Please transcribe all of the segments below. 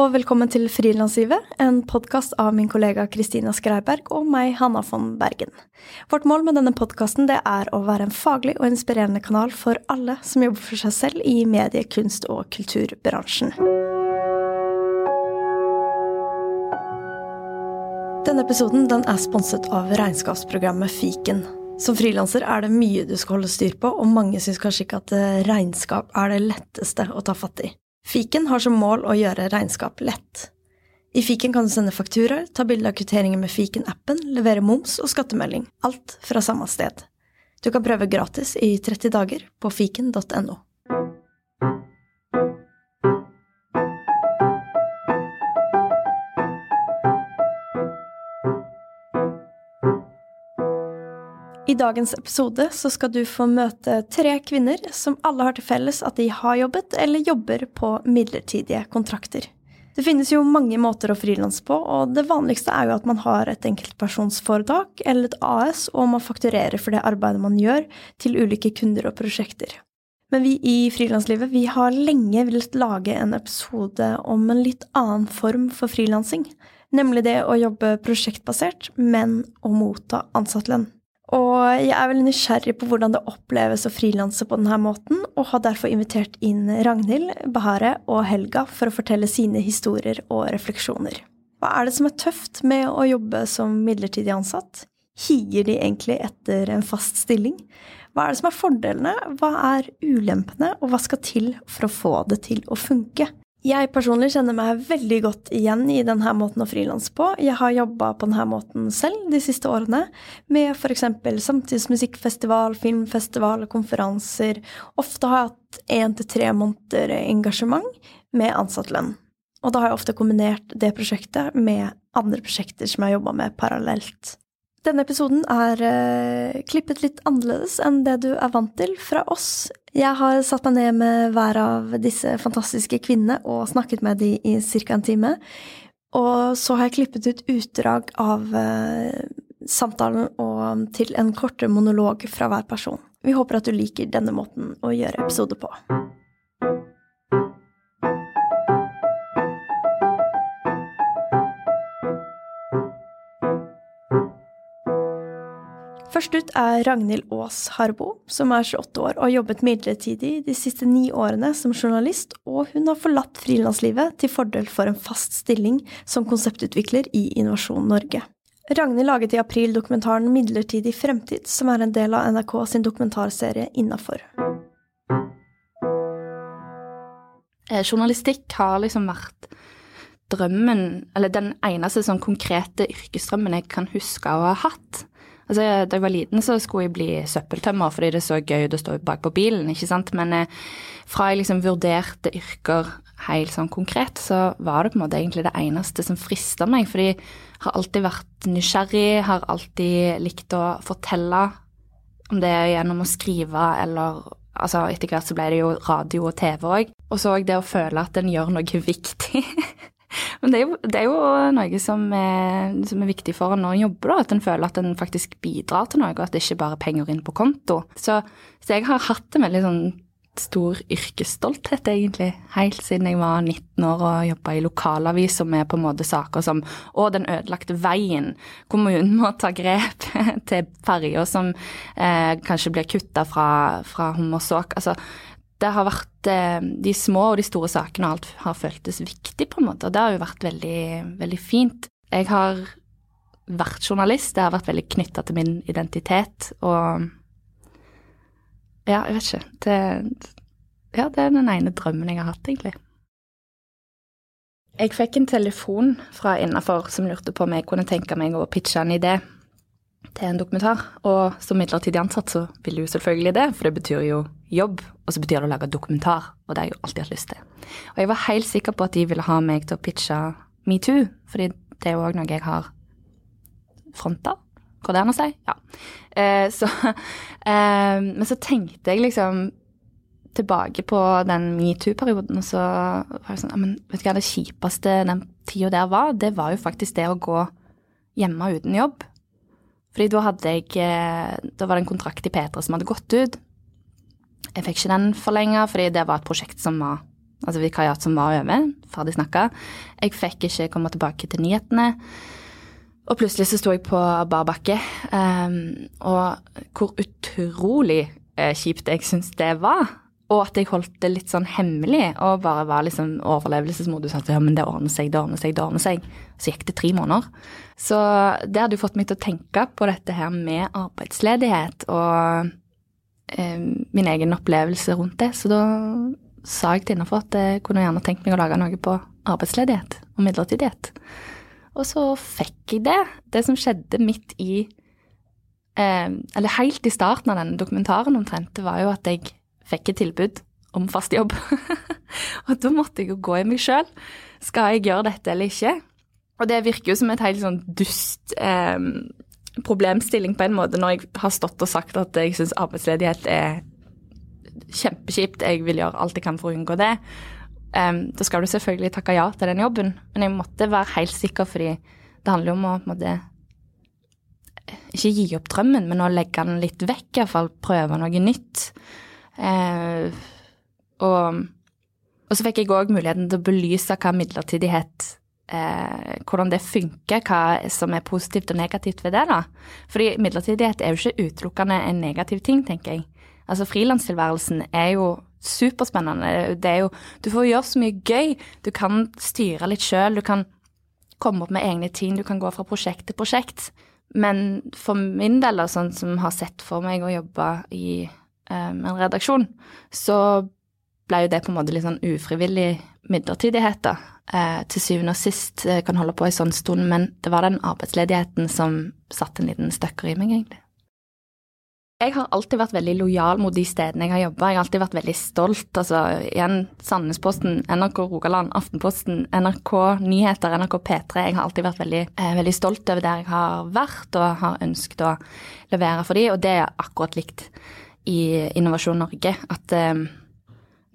og velkommen til Frilanslivet, en podkast av min kollega Kristina Skreiberg og meg, Hanna von Bergen. Vårt mål med denne podkasten er å være en faglig og inspirerende kanal for alle som jobber for seg selv i medie-, kunst- og kulturbransjen. Denne episoden den er sponset av regnskapsprogrammet Fiken. Som frilanser er det mye du skal holde styr på, og mange syns kanskje ikke at regnskap er det letteste å ta fatt i. Fiken har som mål å gjøre regnskap lett. I fiken kan du sende fakturaer, ta bilde av kvitteringer med fiken-appen, levere moms og skattemelding, alt fra samme sted. Du kan prøve gratis i 30 dager på fiken.no. dagens episode så skal du få møte tre kvinner som alle har til felles at de har jobbet eller jobber på midlertidige kontrakter. Det finnes jo mange måter å frilanse på, og det vanligste er jo at man har et enkeltpersonsforetak eller et AS, og man fakturerer for det arbeidet man gjør, til ulike kunder og prosjekter. Men vi i frilanslivet vi har lenge villet lage en episode om en litt annen form for frilansing, nemlig det å jobbe prosjektbasert, men å motta ansattlønn. Og jeg er veldig nysgjerrig på hvordan det oppleves å frilanse på denne måten, og har derfor invitert inn Ragnhild, Bahare og Helga for å fortelle sine historier og refleksjoner. Hva er det som er tøft med å jobbe som midlertidig ansatt? Higer de egentlig etter en fast stilling? Hva er det som er fordelene, hva er ulempene, og hva skal til for å få det til å funke? Jeg personlig kjenner meg veldig godt igjen i denne måten å frilanse på. Jeg har jobba på denne måten selv de siste årene, med f.eks. samtidsmusikkfestival, filmfestival konferanser. Ofte har jeg hatt én til tre måneder engasjement med ansatt lønn. Og da har jeg ofte kombinert det prosjektet med andre prosjekter som jeg har jobba med parallelt. Denne episoden er uh, klippet litt annerledes enn det du er vant til fra oss. Jeg har satt meg ned med hver av disse fantastiske kvinnene og snakket med dem i ca. en time. Og så har jeg klippet ut utdrag av uh, samtalen og til en kortere monolog fra hver person. Vi håper at du liker denne måten å gjøre episode på. Først ut er Ragnhild Aas Harbo, som er 28 år og har jobbet midlertidig de siste ni årene som journalist, og hun har forlatt frilanslivet til fordel for en fast stilling som konseptutvikler i Innovasjon Norge. Ragnhild laget i april dokumentaren Midlertidig fremtid, som er en del av NRK sin dokumentarserie Innafor. Eh, journalistikk har liksom vært drømmen, eller den eneste sånn konkrete yrkesdrømmen jeg kan huske å ha hatt. Altså, Da jeg var liten, så skulle jeg bli søppeltømmer fordi det så gøy ut å stå bak på bilen, ikke sant. Men eh, fra jeg liksom vurderte yrker helt sånn konkret, så var det på en måte egentlig det eneste som frista meg. Fordi jeg har alltid vært nysgjerrig, har alltid likt å fortelle om det gjennom å skrive eller Altså etter hvert så ble det jo radio og TV òg. Og så det å føle at en gjør noe viktig. Men det er, jo, det er jo, noe som er, som er, viktig for en når en jobber, da, at en føler at en faktisk bidrar til noe, og at det ikke bare er penger inn på konto. Så, så jeg har hatt en veldig sånn stor yrkesstolthet, egentlig, helt siden jeg var 19 år og jobba i lokalaviser med på en måte saker som Å, den ødelagte veien. Kommunen må ta grep til ferja som eh, kanskje blir kutta fra, fra Hummersåk. Altså, det har vært eh, De små og de store sakene og alt har føltes viktig, på en måte. Og det har jo vært veldig, veldig fint. Jeg har vært journalist. Det har vært veldig knytta til min identitet. Og ja, jeg vet ikke. Det, ja, det er den ene drømmen jeg har hatt, egentlig. Jeg fikk en telefon fra innafor som lurte på om jeg kunne tenke meg å pitche en idé til en dokumentar. Og som midlertidig ansatt så ville jo selvfølgelig det, for det betyr jo jobb, og så betyr det å lage dokumentar, og det har jeg jo alltid hatt lyst til. Og jeg var helt sikker på at de ville ha meg til å pitche metoo, fordi det er jo òg noe jeg har fronta. Går det an å si? Ja. Eh, så, eh, men så tenkte jeg liksom tilbake på den metoo-perioden, og så var jeg sånn Men vet du hva det kjipeste den tida der var? Det var jo faktisk det å gå hjemme uten jobb. Fordi da hadde jeg eh, Da var det en kontrakt i P3 som hadde gått ut. Jeg fikk ikke den forlenga fordi det var et prosjekt som var Altså vikariat som var over ferdig snakka. Jeg fikk ikke komme tilbake til nyhetene. Og plutselig så sto jeg på bar bakke. Um, og hvor utrolig uh, kjipt jeg syns det var. Og at jeg holdt det litt sånn hemmelig og bare var liksom overlevelsesmodus. At ja, men det ordner seg, det ordner seg, det ordner seg. Så gikk det tre måneder. Så det hadde jo fått meg til å tenke på dette her med arbeidsledighet og eh, min egen opplevelse rundt det. Så da sa jeg til Innafor at jeg kunne gjerne tenkt meg å lage noe på arbeidsledighet og midlertidighet. Og så fikk jeg det. Det som skjedde midt i eh, Eller helt i starten av denne dokumentaren omtrent, det var jo at jeg fikk et tilbud om fast jobb. og da måtte jeg jo gå i meg sjøl. Skal jeg gjøre dette eller ikke? Og det virker jo som et helt sånn dust eh, problemstilling på en måte, når jeg har stått og sagt at jeg syns arbeidsledighet er kjempekjipt, jeg vil gjøre alt jeg kan for å unngå det. Um, da skal du selvfølgelig takke ja til den jobben, men jeg måtte være helt sikker, fordi det handler jo om å måte ikke gi opp drømmen, men å legge den litt vekk, iallfall prøve noe nytt. Uh, og, og, så fikk jeg òg muligheten til å belyse hva midlertidighet uh, Hvordan det funker, hva som er positivt og negativt ved det. da. Fordi midlertidighet er jo ikke utelukkende en negativ ting, tenker jeg. Altså frilanstilværelsen er jo superspennende. Det er jo Du får gjøre så mye gøy. Du kan styre litt sjøl. Du kan komme opp med egne ting. Du kan gå fra prosjekt til prosjekt. Men for min del, sånn som har sett for meg å jobbe i um, en redaksjon, så ble jo det på en måte litt sånn ufrivillig midlertidighet, da. Eh, til syvende og sist eh, kan holde på en sånn stund, men det var den arbeidsledigheten som satte en liten støkker i meg, egentlig. Jeg har alltid vært veldig lojal mot de stedene jeg har jobba. Jeg har alltid vært veldig stolt. Altså igjen Sandnesposten, NRK Rogaland, Aftenposten, NRK Nyheter, NRK P3. Jeg har alltid vært veldig, eh, veldig stolt over der jeg har vært og har ønsket å levere for de, og det er akkurat likt i Innovasjon Norge. At eh,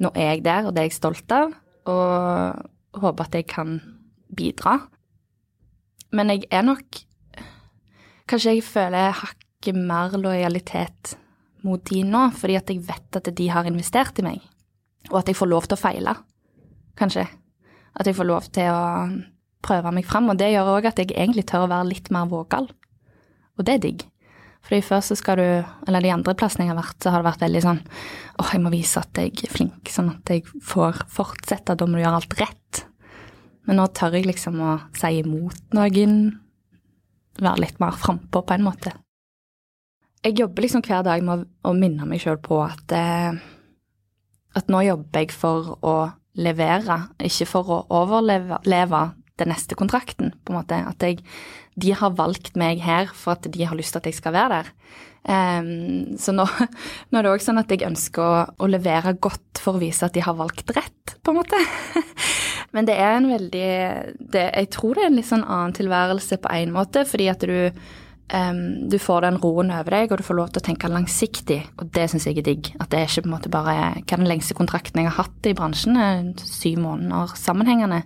nå er jeg der, og det er jeg stolt av, og håper at jeg kan bidra. Men jeg er nok Kanskje jeg føler hakk ikke mer lojalitet mot de nå, fordi at jeg vet at de har investert i meg, og at jeg får lov til å feile, kanskje. At jeg får lov til å prøve meg fram, og det gjør òg at jeg egentlig tør å være litt mer vågal, og det er digg. Fordi før så skal du, eller de andre plassene jeg har vært, så har det vært veldig sånn åh, jeg må vise at jeg er flink, sånn at jeg får fortsette, da må du gjøre alt rett. Men nå tør jeg liksom å si imot noen, være litt mer frampå på en måte jeg jobber liksom hver dag med å, minne meg sjøl på at, eh, at nå jobber jeg for å levere, ikke for å overleve den neste kontrakten, på en måte. At jeg, de har valgt meg her for at de har lyst til at jeg skal være der. Um, så nå, nå, er det òg sånn at jeg ønsker å, å, levere godt for å vise at de har valgt rett, på en måte. Men det er en veldig det, Jeg tror det er en litt sånn annen tilværelse på en måte, fordi at du Um, du får den roen over deg, og du får lov til å tenke langsiktig, og det syns jeg er digg. At det er ikke på en måte bare hva den lengste kontrakten jeg har hatt i bransjen, syv måneder sammenhengende.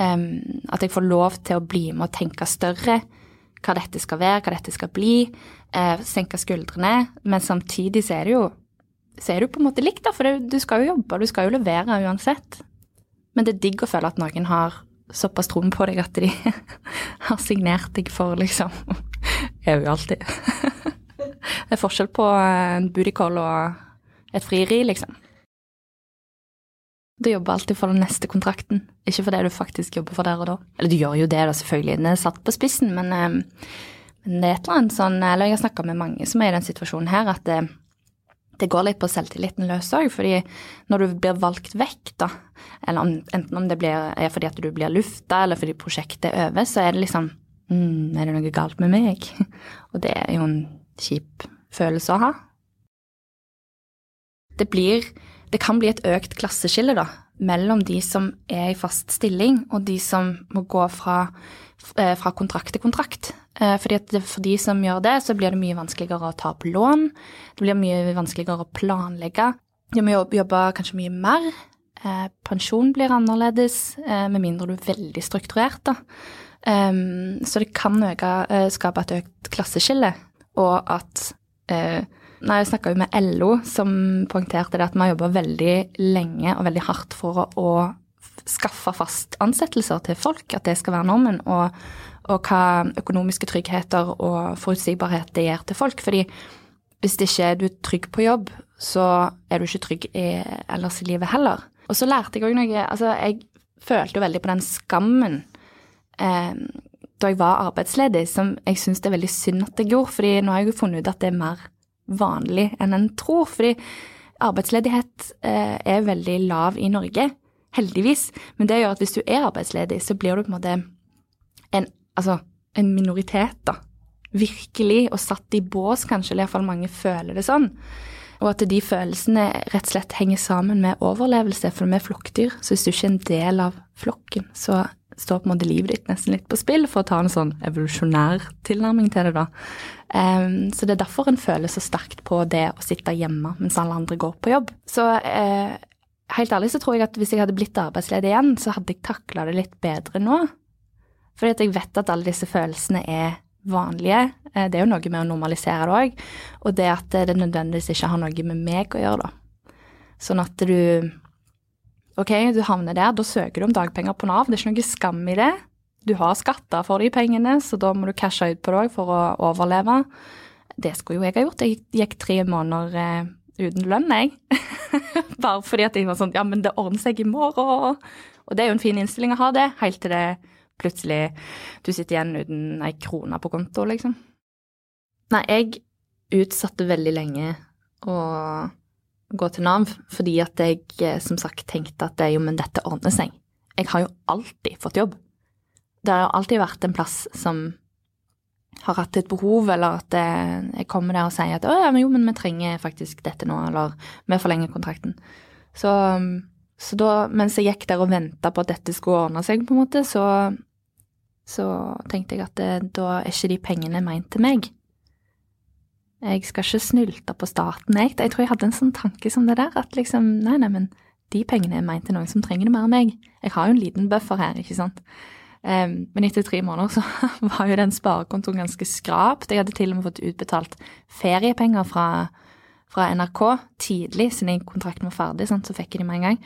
Um, at jeg får lov til å bli med og tenke større, hva dette skal være, hva dette skal bli. Uh, senke skuldrene. Men samtidig så er det jo er det på en måte likt, da, for det, du skal jo jobbe, du skal jo levere uansett. Men det er digg å føle at noen har såpass troen på deg at de har signert deg for liksom er jo alltid. det er forskjell på en bootycall og et frieri, liksom. Du jobber alltid for den neste kontrakten, ikke for det du faktisk jobber for der og da. Eller du gjør jo det, da, selvfølgelig, den er satt på spissen, men, eh, men, det er et eller annet sånn Eller jeg har snakka med mange som er i den situasjonen her, at det, det går litt på selvtilliten løs òg, fordi når du blir valgt vekk, da, eller enten om det blir, er fordi at du blir lufta, eller fordi prosjektet er over, så er det liksom mm, er det noe galt med meg? Og det er jo en kjip følelse å ha. Det blir Det kan bli et økt klasseskille, da, mellom de som er i fast stilling, og de som må gå fra, eh, fra kontrakt til kontrakt. Eh, fordi for de som gjør det, så blir det mye vanskeligere å ta opp lån. Det blir mye vanskeligere å planlegge. De må jobbe kanskje mye mer. Eh, pensjon blir annerledes, med mindre du er veldig strukturert, da. Um, så det kan øke, skape et økt klasseskille, og at Nei, jeg snakka jo med LO, som poengterte det at vi har jobba veldig lenge og veldig hardt for å, skaffe fast ansettelser til folk, at det skal være normen, og, og hva økonomiske tryggheter og forutsigbarhet det gir til folk. Fordi hvis det ikke er du trygg på jobb, så er du ikke trygg i, ellers i livet heller. Og så lærte jeg òg noe Altså, jeg følte jo veldig på den skammen eh, da jeg var arbeidsledig, som jeg syns det er veldig synd at jeg gjorde. fordi nå har jeg jo funnet ut at det er mer vanlig enn en tror. Fordi arbeidsledighet eh, er veldig lav i Norge, heldigvis. Men det gjør at hvis du er arbeidsledig, så blir du på en måte en, altså, en minoritet, da. Virkelig, og satt i bås, kanskje, eller iallfall mange føler det sånn. Og at de følelsene rett og slett henger sammen med overlevelse, for vi er flokkdyr. Så hvis du ikke er en del av flokken, så står på en måte livet ditt nesten litt på spill, for å ta en sånn evolusjonær tilnærming til det, da. Um, så det er derfor en føler så sterkt på det å sitte hjemme mens alle andre går på jobb. Så uh, helt ærlig så tror jeg at hvis jeg hadde blitt arbeidsledig igjen, så hadde jeg takla det litt bedre nå. Fordi at jeg vet at alle disse følelsene er vanlige. Uh, det er jo noe med å normalisere det òg, og det at det nødvendigvis ikke har noe med meg å gjøre, da. Sånn at du Ok, du havner der, da søker du om dagpenger på Nav. Det er ikke noe skam i det. Du har skatta for de pengene, så da må du cashe ut på det òg for å overleve. Det skulle jo jeg ha gjort. Jeg gikk tre måneder eh, uten lønn, jeg. Bare fordi at jeg var sånn Ja, men det ordner seg i morgen. Og det er jo en fin innstilling å ha det, helt til det plutselig du sitter igjen uten ei krone på konto, liksom. Nei, jeg utsatte veldig lenge å gå til Nav fordi at jeg eh, som sagt tenkte at jo, men dette ordner seg. Jeg har jo alltid fått jobb. Det har jo alltid vært en plass som har hatt et behov, eller at eh, jeg kommer der og sier at å ja, men jo, men vi trenger faktisk dette nå, eller vi forlenger kontrakten. Så, så da, mens jeg gikk der og venta på at dette skulle ordne seg, på en måte, så, så tenkte jeg at det, eh, da er ikke de pengene meint til meg. Jeg skal ikke snylte på staten, jeg. Jeg tror jeg hadde en sånn tanke som det der, at liksom, nei, nei, men de pengene er meint til noen som trenger det mer enn meg. Jeg har jo en liten buffer her, ikke sant. Um, men etter tre måneder så var jo den sparekontoen ganske skrapt. Jeg hadde til og med fått utbetalt feriepenger fra, fra NRK tidlig, siden kontrakten var ferdig, sant? så fikk jeg de med en gang.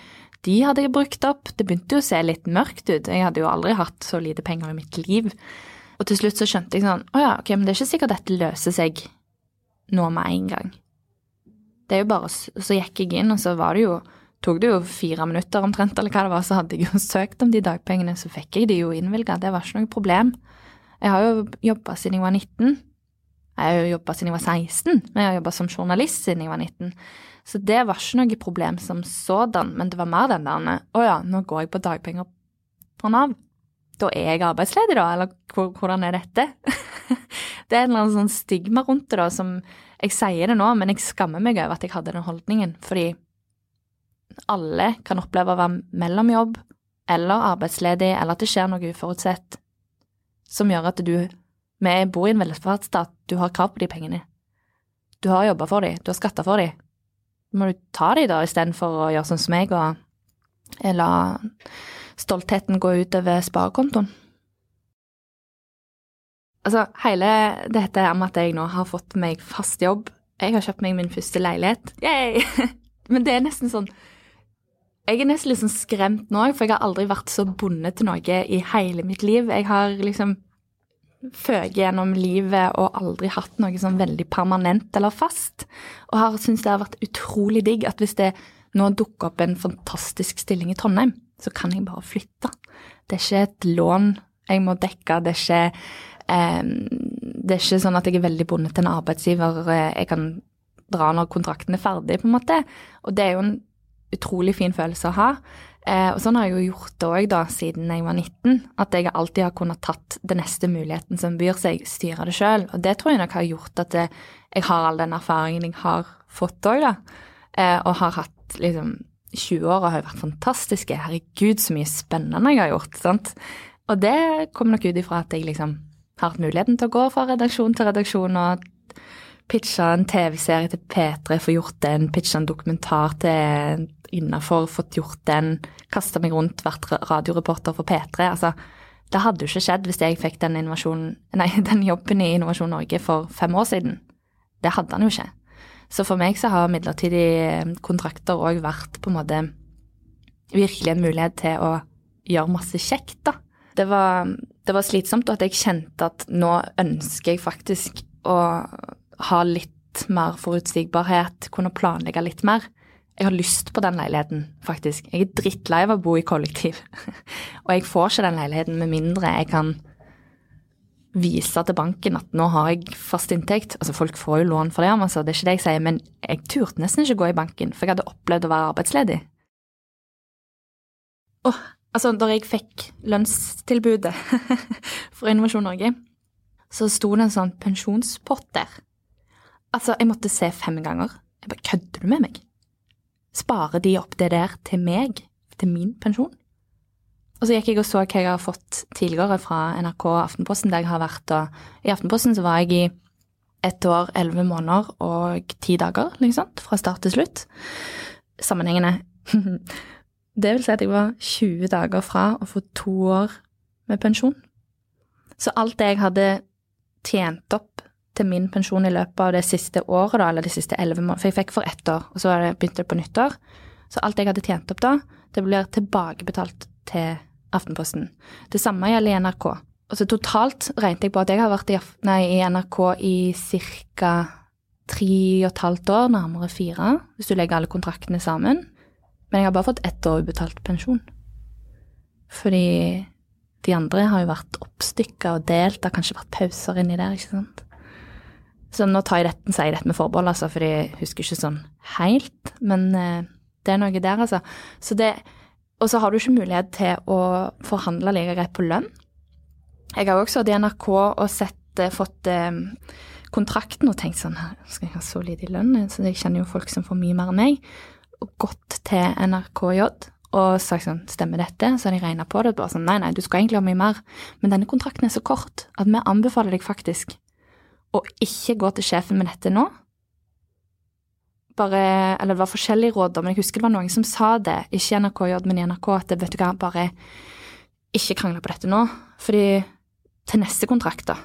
De hadde jeg brukt opp. Det begynte jo å se litt mørkt ut. Jeg hadde jo aldri hatt så lite penger i mitt liv. Og til slutt så skjønte jeg sånn, å ja, ok, men det er ikke sikkert dette løser seg nå med en gang. Det er jo bare, Så gikk jeg inn, og så var det jo tok det jo fire minutter omtrent, eller hva det var, så hadde jeg jo søkt om de dagpengene, så fikk jeg de jo innvilga. Det var ikke noe problem. Jeg har jo jobba siden jeg var 19. Jeg har jo jobba siden jeg var 16, men jeg har jobba som journalist siden jeg var 19. Så det var ikke noe problem som sådan, men det var mer den der Å ja, nå går jeg på dagpenger fra Nav. Da er jeg arbeidsledig, da, eller hvordan er dette? det er en eller annen sånn stigma rundt det, da, som Jeg sier det nå, men jeg skammer meg over at jeg hadde den holdningen, fordi alle kan oppleve å være mellom jobb eller arbeidsledig, eller at det skjer noe uforutsett som gjør at du Vi bor i en velferdsstat, du har krav på de pengene. Du har jobba for de, du har skatta for de. Må du ta de da, istedenfor å gjøre sånn som meg og la stoltheten gå utover sparekontoen? Altså, hele dette her med at jeg nå har fått meg fast jobb Jeg har kjøpt meg min første leilighet. Yay! Men det er nesten sånn Jeg er nesten litt sånn skremt nå, for jeg har aldri vært så bundet til noe i hele mitt liv. Jeg har liksom føket gjennom livet og aldri hatt noe sånn veldig permanent eller fast. Og har syntes det har vært utrolig digg at hvis det nå dukker opp en fantastisk stilling i Trondheim, så kan jeg bare flytte. Det er ikke et lån jeg må dekke, det er ikke det er ikke sånn at jeg er veldig bundet til en arbeidsgiver. Eh, jeg kan dra når kontrakten er ferdig, på en måte. Og det er jo en utrolig fin følelse å ha. Eh, og sånn har jeg jo gjort det òg, siden jeg var 19. At jeg alltid har kunnet tatt den neste muligheten som byr seg, styre det sjøl. Og det tror jeg nok har gjort at jeg har all den erfaringen jeg har fått òg, da. Eh, og har hatt liksom 20-åra har jo vært fantastiske. Herregud, så mye spennende jeg har gjort. sant? Og det kommer nok ut ifra at jeg liksom har hatt muligheten til å gå fra redaksjon til redaksjon og pitcha en TV-serie til P3, få gjort den, pitcha en dokumentar til innafor, fått gjort den, kasta meg rundt, vært radioreporter for P3. Altså, det hadde jo ikke skjedd hvis jeg fikk den, nei, den jobben i Innovasjon Norge for fem år siden. Det hadde han jo ikke. Så for meg så har midlertidige kontrakter òg vært på en måte virkelig en mulighet til å gjøre masse kjekt, da. Det var, det var slitsomt, og at jeg kjente at nå ønsker jeg faktisk å ha litt mer forutsigbarhet, kunne planlegge litt mer. Jeg har lyst på den leiligheten, faktisk. Jeg er drittlei av å bo i kollektiv. og jeg får ikke den leiligheten med mindre jeg kan vise til banken at nå har jeg fast inntekt. Altså Folk får jo lån for det, altså, det er ikke det jeg sier, men jeg turte nesten ikke gå i banken, for jeg hadde opplevd å være arbeidsledig. Oh, altså, da jeg fikk lønnstilbudet fra Innovasjon Norge, så sto det en sånn pensjonspott der. Altså, jeg måtte se fem ganger. Jeg bare, kødder du med meg? Sparer de opp det der til meg, til min pensjon? Og så gikk jeg og så hva jeg har fått tidligere fra NRK og Aftenposten, der jeg har vært og I Aftenposten så var jeg i ett år, elleve måneder og ti dager, liksom, fra start til slutt. Sammenhengende. Det vil si at jeg var 20 dager fra å få to år med pensjon. Så alt det jeg hadde tjent opp til min pensjon i løpet av det siste året, da, eller de siste elleve månedene, for jeg fikk for ett år, og så begynte det på nyttår, så alt jeg hadde tjent opp da, det blir tilbakebetalt til Aftenposten. Det samme gjelder i NRK. Altså totalt regnet jeg på at jeg har vært i, nei, i NRK i ca. tre og et halvt år, nærmere fire, hvis du legger alle kontraktene sammen. Men jeg har bare fått ett år ubetalt pensjon. Fordi de andre har jo vært oppstykka og delt, det har kanskje vært pauser inni der, ikke sant. Så nå tar jeg dette, sier jeg dette med forbehold, altså, for jeg husker ikke sånn helt. Men eh, det er noe der, altså. Så det, og så har du ikke mulighet til å forhandle like greit på lønn. Jeg har også hatt i NRK og sett, eh, fått eh, kontrakten og tenkt sånn Skal jeg ha så lite i lønn? Så jeg kjenner jo folk som får mye mer enn meg. Og gått til NRKJ og sagt sånn Stemmer dette? Så har de regna på det. Og Bare sånn Nei, nei, du skal egentlig ha mye mer. Men denne kontrakten er så kort at vi anbefaler deg faktisk å ikke gå til sjefen med dette nå bare Eller det var forskjellige råd, men jeg husker det var noen som sa det, ikke i NRK-J, men i NRK, at vet du hva, bare ikke krangle på dette nå. Fordi til neste kontrakt, da,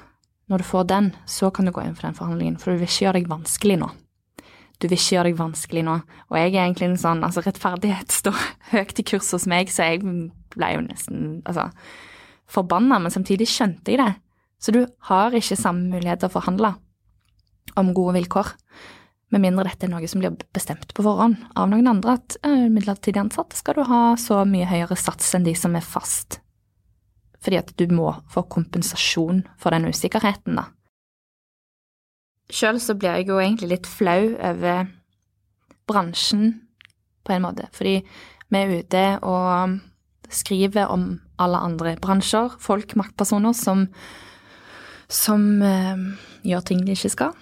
når du får den, så kan du gå inn for den forhandlingen, for du vil ikke gjøre deg vanskelig nå. Du vil ikke gjøre deg vanskelig nå. Og jeg er egentlig en sånn Altså, rettferdighet står høyt i kurs hos meg, så jeg ble jo nesten altså forbanna, men samtidig skjønte jeg det. Så du har ikke samme mulighet til å forhandle om gode vilkår. Med mindre dette er noe som blir bestemt på forhånd av noen andre, at uh, midlertidig ansatt skal du ha så mye høyere sats enn de som er fast. Fordi at du må få kompensasjon for den usikkerheten, da. Sjøl så blir jeg jo egentlig litt flau over bransjen, på en måte, fordi vi er ute og skriver om alle andre bransjer, folk, maktpersoner, som, som uh, gjør ting de ikke skal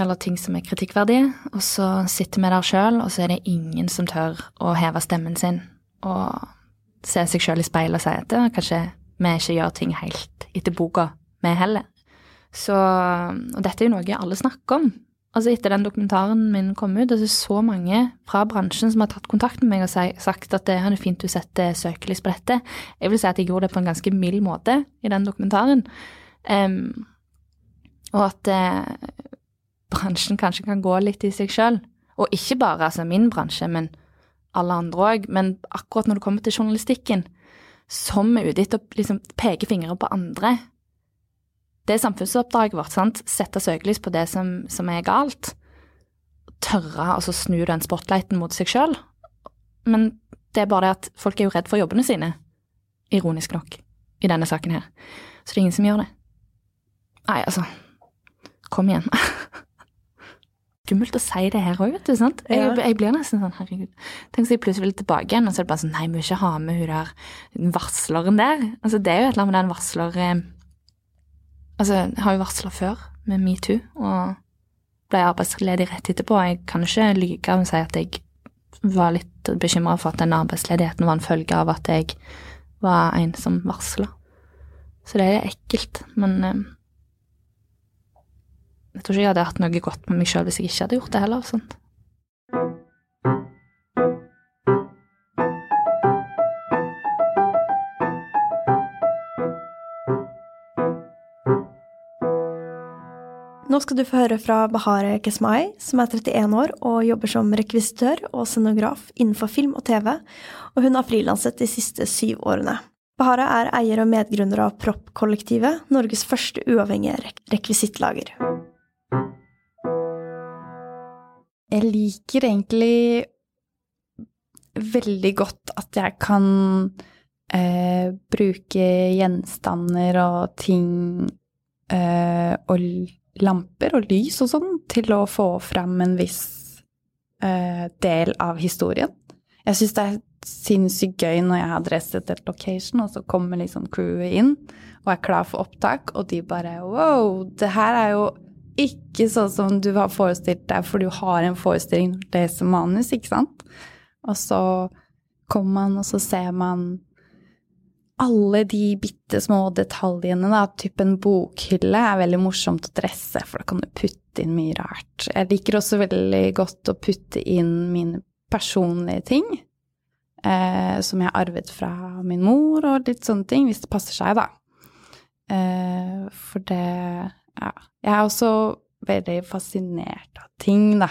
eller ting som er kritikkverdige, og så sitter vi der sjøl, og så er det ingen som tør å heve stemmen sin og se seg sjøl i speilet og si at kanskje vi ikke gjør ting helt etter boka, vi heller. Så, og dette er jo noe alle snakker om. Altså Etter den dokumentaren min kom ut, altså så mange fra bransjen som har tatt kontakt med meg og sagt at det er fint du setter søkelys på dette. Jeg vil si at jeg gjorde det på en ganske mild måte i den dokumentaren. Um, og at uh, bransjen kanskje kan gå litt i seg sjøl. Og ikke bare altså min bransje, men alle andre òg. Men akkurat når det kommer til journalistikken, som er ute etter å liksom, peke fingre på andre Det er samfunnsoppdraget vårt. sant? Sette søkelys på det som, som er galt. Tørre å altså, snu den spotlighten mot seg sjøl. Men det er bare det at folk er jo redd for jobbene sine, ironisk nok, i denne saken her. Så det er ingen som gjør det. Nei, altså Kom igjen. skummelt å si det her òg, vet du. sant? Jeg, ja. jeg, blir nesten sånn, herregud. Tenk så jeg plutselig vil tilbake igjen, og så er det bare sånn Nei, vi vil ikke ha med hun der varsleren der. Altså, det er jo et eller annet med den varsler eh, Altså, jeg har jo varsla før, med metoo, og ble arbeidsledig rett etterpå. Jeg kan ikke lyve og si at jeg var litt bekymra for at den arbeidsledigheten var en følge av at jeg var en som varsla. Så det er ekkelt, men eh, jeg tror ikke jeg hadde hatt noe godt med meg sjøl hvis jeg ikke hadde gjort det heller. Sånt. Nå skal du få høre fra Bahare Kesmai, som er 31 år og jobber som rekvisitør og scenograf innenfor film og TV, og hun har frilanset de siste syv årene. Bahare er eier og medgrunner av Propp-kollektivet, Norges første uavhengige rek rekvisittlager. Jeg liker egentlig veldig godt at jeg kan eh, bruke gjenstander og ting eh, og lamper og lys og sånn til å få fram en viss eh, del av historien. Jeg syns det er sinnssykt gøy når jeg har dresset et location, og så kommer liksom crewet inn og er klar for opptak, og de bare wow, det her er jo ikke sånn som du har forestilt deg, for du har en forestilling når du leser manus, ikke sant? Og så kommer man, og så ser man alle de bitte små detaljene, da. Typ en bokhylle er veldig morsomt å dresse, for da kan du putte inn mye rart. Jeg liker også veldig godt å putte inn mine personlige ting. Eh, som jeg har arvet fra min mor, og litt sånne ting, hvis det passer seg, da. Eh, for det Ja. Jeg er også veldig fascinert av ting, da.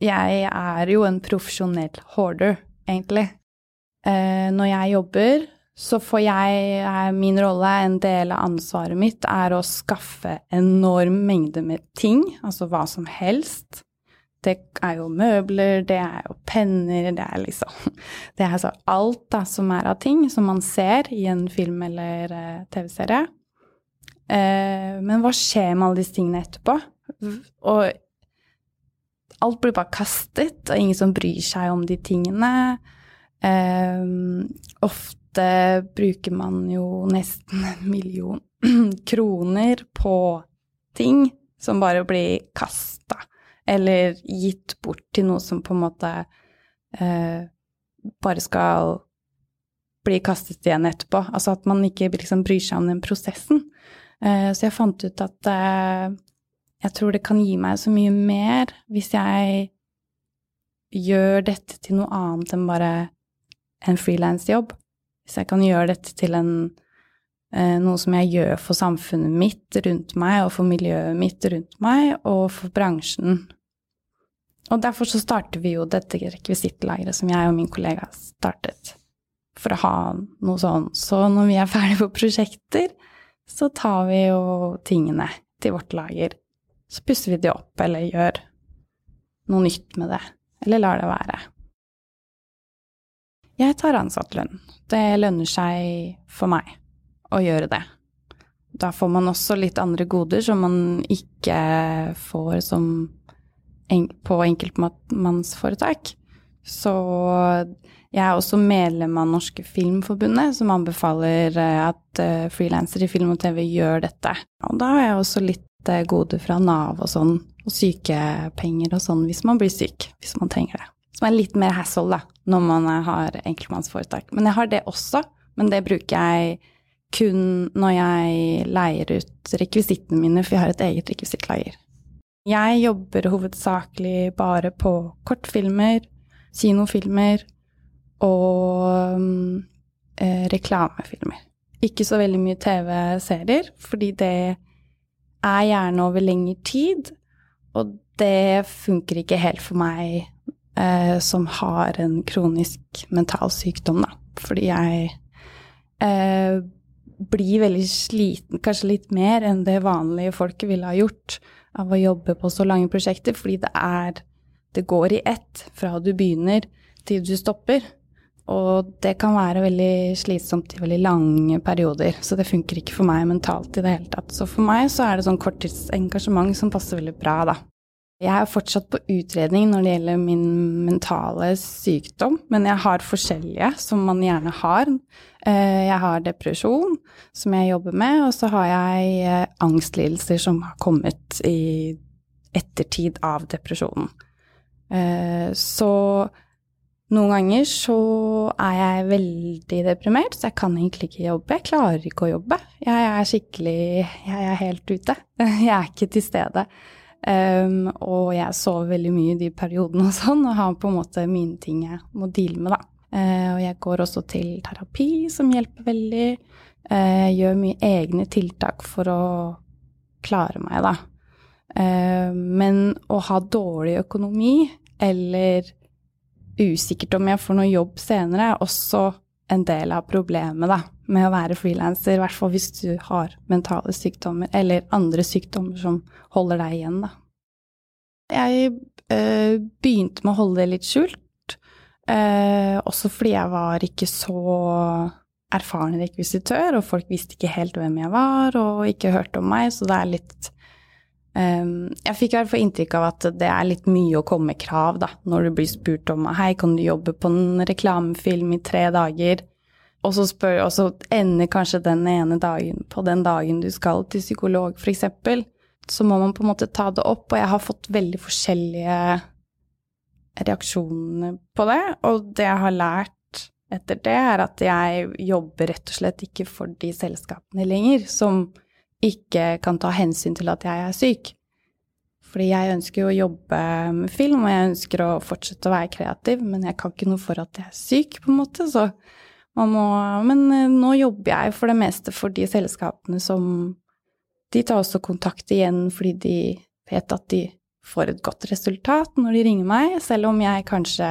Jeg er jo en profesjonell hoarder, egentlig. Eh, når jeg jobber, så får jeg Min rolle, en del av ansvaret mitt, er å skaffe enorm mengde med ting, altså hva som helst. Det er jo møbler, det er jo penner, det er liksom Det er altså alt da som er av ting som man ser i en film eller uh, TV-serie. Uh, men hva skjer med alle disse tingene etterpå? Og alt blir bare kastet, og ingen som bryr seg om de tingene. Uh, ofte bruker man jo nesten en million kroner på ting som bare blir kasta eller gitt bort til noe som på en måte eh, bare skal bli kastet igjen etterpå. Altså at man ikke liksom bryr seg om den prosessen. Eh, så jeg fant ut at eh, jeg tror det kan gi meg så mye mer hvis jeg gjør dette til noe annet enn bare en frilansjobb. Hvis jeg kan gjøre dette til en eh, noe som jeg gjør for samfunnet mitt rundt meg, og for miljøet mitt rundt meg, og for bransjen og derfor så starter vi jo dette rekvisittlageret som jeg og min kollega startet, for å ha noe sånn. Så når vi er ferdige på prosjekter, så tar vi jo tingene til vårt lager. Så pusser vi det opp, eller gjør noe nytt med det. Eller lar det være. Jeg tar ansattlønn. Det lønner seg for meg å gjøre det. Da får man også litt andre goder som man ikke får som på enkeltmannsforetak. Så jeg er også medlem av Norske Filmforbundet, som anbefaler eh, at uh, frilansere i film og TV gjør dette. Og da har jeg også litt uh, gode fra Nav og sånn, og sykepenger og sånn hvis man blir syk, hvis man trenger det. Som er litt mer hassle, da, når man har enkeltmannsforetak. Men jeg har det også, men det bruker jeg kun når jeg leier ut rekvisittene mine, for jeg har et eget rekvisittlager. Jeg jobber hovedsakelig bare på kortfilmer, kinofilmer og um, eh, reklamefilmer. Ikke så veldig mye TV-serier, fordi det er gjerne over lengre tid, og det funker ikke helt for meg eh, som har en kronisk mental sykdom, da. Fordi jeg eh, blir veldig sliten, kanskje litt mer enn det vanlige folket ville ha gjort av å jobbe på så lange prosjekter, fordi det er Det går i ett fra du begynner til du stopper. Og det kan være veldig slitsomt i veldig lange perioder, så det funker ikke for meg mentalt i det hele tatt. Så for meg så er det sånn korttidsengasjement som passer veldig bra, da. Jeg er fortsatt på utredning når det gjelder min mentale sykdom, men jeg har forskjellige som man gjerne har. Eh, jeg har depresjon, som jeg jobber med, og så har jeg eh, angstlidelser som har kommet i ettertid av depresjonen. Eh, så noen ganger så er jeg veldig deprimert, så jeg kan egentlig ikke jobbe. Jeg klarer ikke å jobbe. Jeg er skikkelig Jeg er helt ute. Jeg er ikke til stede. Um, og jeg sover veldig mye i de periodene og sånn, og har på en måte mine ting jeg må deale med, da. Uh, og jeg går også til terapi, som hjelper veldig. Uh, gjør mye egne tiltak for å klare meg, da. Eh, men å ha dårlig økonomi, eller usikkert om jeg får noe jobb senere, er også en del av problemet da, med å være frilanser. I hvert fall hvis du har mentale sykdommer, eller andre sykdommer som holder deg igjen. Da. Jeg øh, begynte med å holde det litt skjult, øh, også fordi jeg var ikke så erfaren rekvisitør, og folk visste ikke helt hvem jeg var, og ikke hørte om meg, så det er litt jeg fikk i hvert fall inntrykk av at det er litt mye å komme med krav, da, når du blir spurt om hei, kan du jobbe på en reklamefilm i tre dager, og så, spør, og så ender kanskje den ene dagen på den dagen du skal til psykolog, eksempel, så må man på en måte ta det opp, og jeg har fått veldig forskjellige reaksjoner på det, og det jeg har lært etter det, er at jeg jobber rett og slett ikke for de selskapene lenger, som ikke kan ta hensyn til at jeg er syk. Fordi jeg ønsker jo å jobbe med film, og jeg ønsker å fortsette å være kreativ, men jeg kan ikke noe for at jeg er syk, på en måte, så man må Men eh, nå jobber jeg for det meste for de selskapene som De tar også kontakt igjen fordi de vet at de får et godt resultat når de ringer meg, selv om jeg kanskje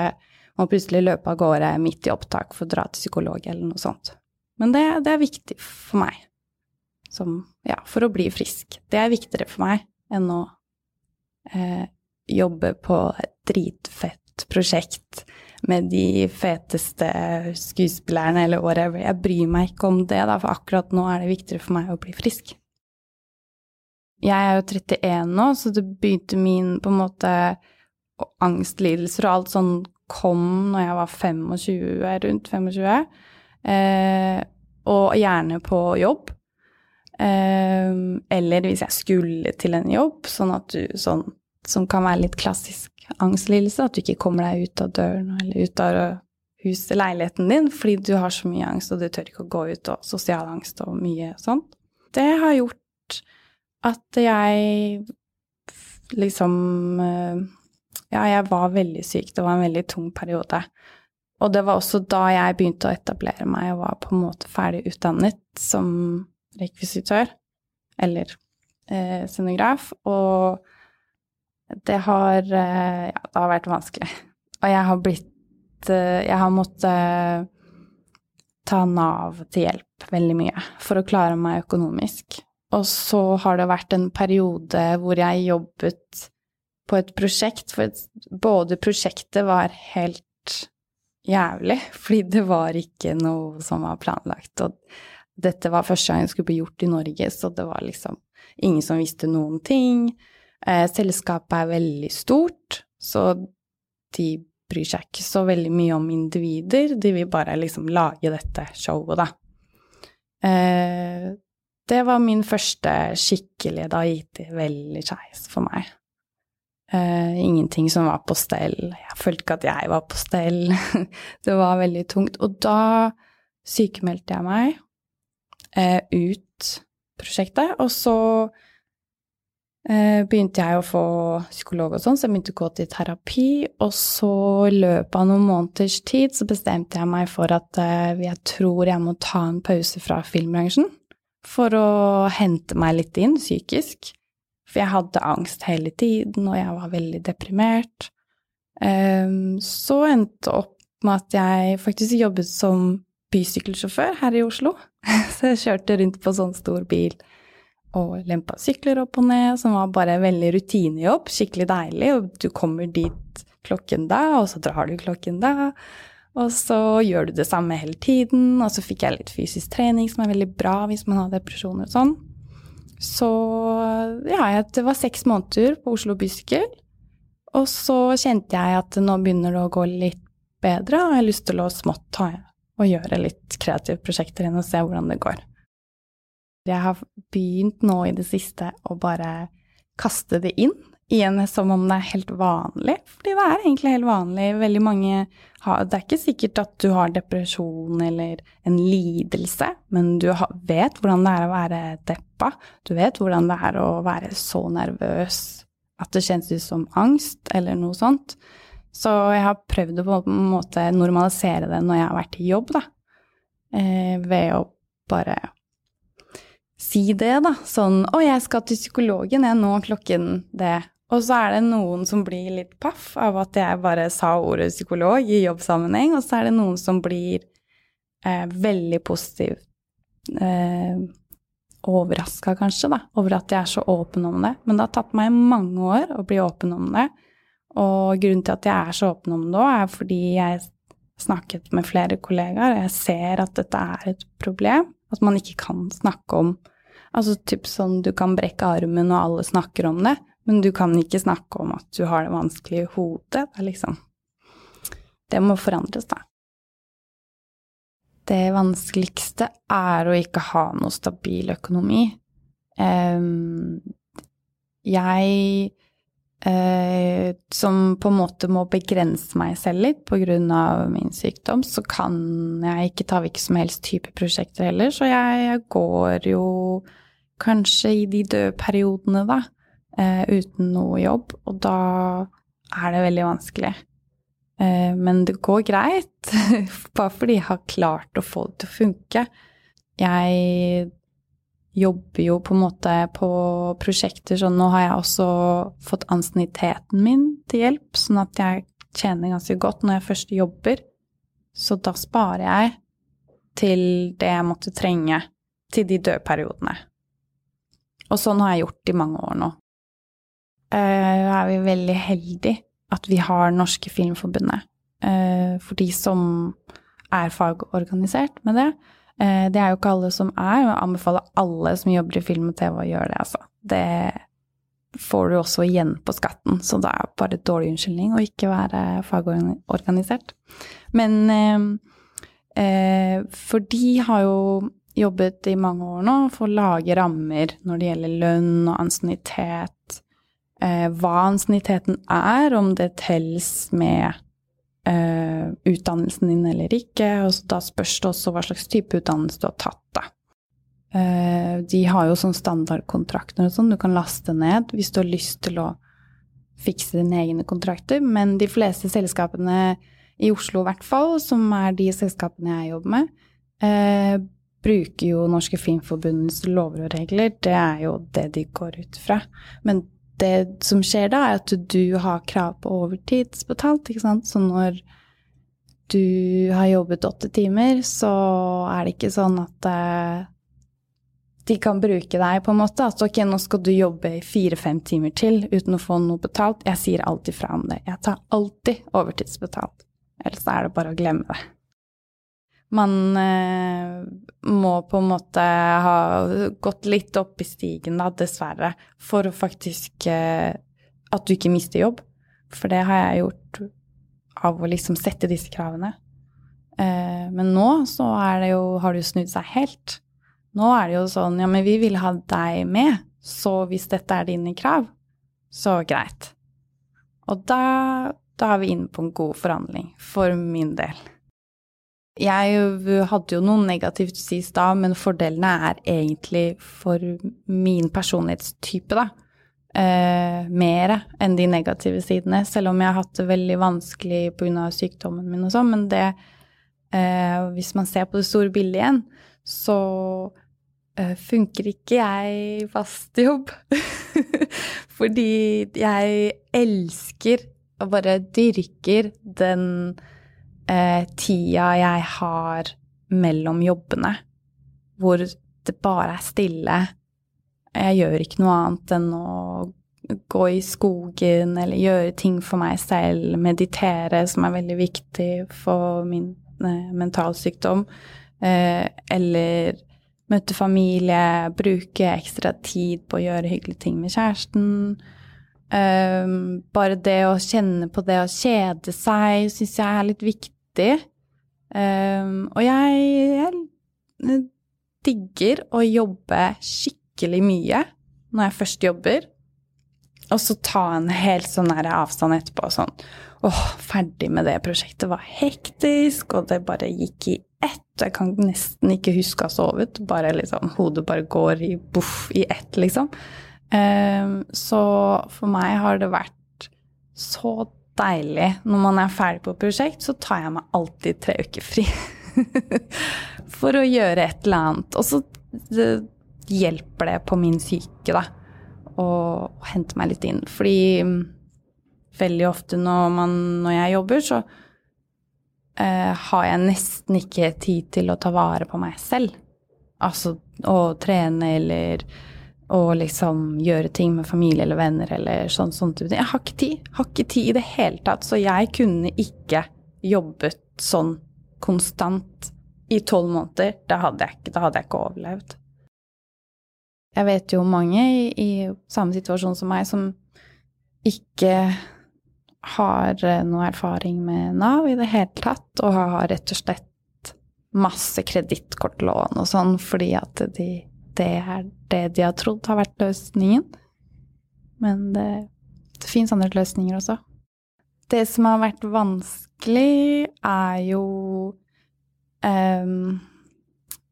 må plutselig løpe av gårde midt i opptak for å dra til psykolog eller noe sånt. Men det, det er viktig for meg som Ja, for å bli frisk. Det er viktigere for meg enn å eh, jobbe på et dritfett prosjekt med de feteste skuespillerne eller whatever. Jeg bryr meg ikke om det, da, for akkurat nå er det viktigere for meg å bli frisk. Jeg er jo 31 nå, så det begynte min på en måte angstlidelser og alt sånn kom når jeg var 25, rundt 25. Eh, og gjerne på jobb. Ehm, eller hvis jeg skulle til en jobb, sånn at du sånn Som kan være litt klassisk angstlidelse, at du ikke kommer deg ut av døren eller ut av huset, leiligheten din, fordi du har så mye angst og du tør ikke å gå ut, og sosial angst og mye sånn. Det har gjort at jeg liksom eh, Ja, jeg var veldig syk. Det var en veldig tung periode. Og det var også da jeg begynte å etablere meg og var på en måte ferdig utdannet som rekvisitør eller eh, scenograf, og det har eh, Ja, det har vært vanskelig. Og jeg har blitt eh, Jeg har måttet ta Nav til hjelp veldig mye for å klare meg økonomisk. Og så har det vært en periode hvor jeg jobbet på et prosjekt, for både prosjektet var helt jævlig, fordi det var ikke noe som var planlagt, og dette var første gang det skulle bli gjort i Norge, så det var liksom ingen som visste noen ting. Eh, selskapet er veldig stort, så de bryr seg ikke så veldig mye om individer, de vil bare liksom lage dette showet, da. Eh, det var min første skikkelige Da gikk det veldig skeis for meg. Uh, ingenting som var på stell. Jeg følte ikke at jeg var på stell. det var veldig tungt. Og da sykemeldte jeg meg eh, ut prosjektet. Og så eh, begynte jeg å få psykolog og sånn, så jeg begynte å gå til terapi. Og så i løpet av noen måneders tid så bestemte jeg meg for at eh, jeg tror jeg må ta en pause fra filmbransjen for å hente meg litt inn psykisk. For jeg hadde angst hele tiden, og jeg var veldig deprimert. Um, så endte opp med at jeg faktisk jobbet som bysykkelsjåfør her i Oslo. Så jeg kjørte rundt på sånn stor bil og lempa sykler opp og ned, som var bare veldig rutinejobb. Skikkelig deilig. Og du kommer dit klokken da, og så drar du klokken da. Og så gjør du det samme hele tiden. Og så fikk jeg litt fysisk trening, som er veldig bra hvis man har depresjoner og sånn. Så ja, det var seks måneder på Oslo Bysykkel. Og så kjente jeg at nå begynner det å gå litt bedre, og jeg har lyst til å smått ta og gjøre litt kreative prosjekter igjen og se hvordan det går. Jeg har begynt nå i det siste å bare kaste det inn igjen som om det er helt vanlig, fordi det er egentlig helt vanlig. Veldig mange har Det er ikke sikkert at du har depresjon eller en lidelse, men du vet hvordan det er å være deppa. Du vet hvordan det er å være så nervøs at det kjennes ut som angst eller noe sånt. Så jeg har prøvd å på en måte normalisere det når jeg har vært i jobb, da. Eh, ved å bare si det, da. Sånn 'Å, jeg skal til psykologen, jeg nå klokken det'. Og så er det noen som blir litt paff av at jeg bare sa ordet psykolog i jobbsammenheng, og så er det noen som blir eh, veldig positiv eh, overraska, kanskje, da, over at jeg er så åpen om det. Men det har tatt meg mange år å bli åpen om det. Og grunnen til at jeg er så åpen om det òg, er fordi jeg snakket med flere kollegaer, og jeg ser at dette er et problem. At man ikke kan snakke om Altså typ sånn du kan brekke armen, og alle snakker om det, men du kan ikke snakke om at du har det vanskelig i hodet. Det er liksom Det må forandres, da. Det vanskeligste er å ikke ha noe stabil økonomi. Um, jeg eh, som på en måte må begrense meg selv litt pga. min sykdom, så kan jeg ikke ta hvilke som helst type prosjekter heller. Så jeg, jeg går jo kanskje i de døde periodene, da, eh, uten noe jobb. Og da er det veldig vanskelig. Eh, men det går greit, bare fordi jeg har klart å få det til å funke. Jeg jobber jo på en måte på prosjekter sånn Nå har jeg også fått ansienniteten min til hjelp, sånn at jeg tjener ganske godt når jeg først jobber. Så da sparer jeg til det jeg måtte trenge til de døde periodene. Og sånn har jeg gjort i mange år nå. Uh, er vi veldig heldige at vi har Norske Filmforbundet. Uh, for de som er fagorganisert med det, Eh, det er jo ikke alle som er, og jeg anbefaler alle som jobber i film og TV å gjøre det, altså. Det får du også igjen på skatten, så det er bare et dårlig unnskyldning å ikke være fagorganisert. Men eh, eh, For de har jo jobbet i mange år nå for å lage rammer når det gjelder lønn og ansiennitet. Eh, hva ansienniteten er, om det telles med uh, utdannelsen din eller ikke. Og da spørs det også hva slags type utdannelse du har tatt, da. Uh, de har jo sånn standardkontrakter og sånn du kan laste ned hvis du har lyst til å fikse dine egne kontrakter, men de fleste selskapene i Oslo i hvert fall, som er de selskapene jeg jobber med, eh, bruker jo Norske Filmforbundets lover og regler. Det er jo det de går ut fra. Men det som skjer da, er at du har krav på overtidsbetalt, ikke sant. Så når du har jobbet åtte timer, så er det ikke sånn at uh, de kan bruke deg på en måte. At ok, nå skal du jobbe i fire-fem timer til uten å få noe betalt. Jeg sier alltid fra om det. Jeg tar alltid overtidsbetalt. Ellers er det bare å glemme det man eh, må på en måte ha gått litt opp i stigen, da, dessverre, for å faktisk eh, At du ikke mister jobb. For det har jeg gjort av å liksom sette disse kravene. Eh, men nå så er det jo, har det jo snudd seg helt. Nå er det jo sånn Ja, men vi vil ha deg med, så hvis dette er dine krav, så greit. Og da, da er vi inne på en god forhandling, for min del. Jeg hadde jo noe negativt å si i stad, men fordelene er egentlig for min personlighetstype, da. Eh, mer enn de negative sidene, selv om jeg har hatt det veldig vanskelig pga. sykdommen min og sånn. Men det eh, Hvis man ser på det store bildet igjen, så eh, funker ikke jeg fast jobb. Fordi jeg elsker og bare dyrker den eh, tida jeg har mellom jobbene, hvor det bare er stille. Jeg gjør ikke noe annet enn å gå i skogen eller gjøre ting for meg selv, meditere, som er veldig viktig for min eh, mentalsykdom, eh, eller møte familie, bruke ekstra tid på å gjøre hyggelige ting med kjæresten. Um, bare det å kjenne på det å kjede seg syns jeg er litt viktig viktig. Um, og jeg, jeg digger å jobbe skikkelig mye når jeg først jobber. Og så ta en helt sånn avstand etterpå og sånn Åh, ferdig med det prosjektet. var hektisk, og det bare gikk i ett. Jeg kan nesten ikke huske å ha sovet. Bare liksom Hodet bare går i boff i ett, liksom. Um, så for meg har det vært så deilig. Når man er ferdig på et prosjekt, så tar jeg meg alltid tre uker fri. For å gjøre et eller annet. Og så hjelper det på min syke, da. Og hente meg litt inn. Fordi mm, veldig ofte når, man, når jeg jobber, så eh, har jeg nesten ikke tid til å ta vare på meg selv. Altså å trene eller å liksom gjøre ting med familie eller venner eller sånn sånn type ting. Jeg har ikke tid. Har ikke tid i det hele tatt. Så jeg kunne ikke jobbet sånn konstant i tolv måneder. Da hadde jeg ikke, da hadde jeg ikke overlevd. Jeg vet jo mange i, i samme situasjon som meg som ikke har eh, noe erfaring med Nav i det hele tatt, og har rett og slett masse kredittkortlån og sånn fordi at de, det er det de har trodd har vært løsningen. Men det, det fins andre løsninger også. Det som har vært vanskelig, er jo um,